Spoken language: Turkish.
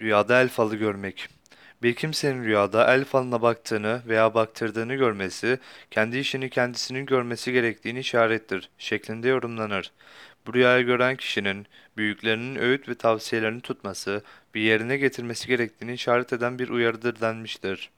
Rüyada el falı görmek. Bir kimsenin rüyada el falına baktığını veya baktırdığını görmesi, kendi işini kendisinin görmesi gerektiğini işarettir şeklinde yorumlanır. Bu rüyayı gören kişinin büyüklerinin öğüt ve tavsiyelerini tutması, bir yerine getirmesi gerektiğini işaret eden bir uyarıdır denmiştir.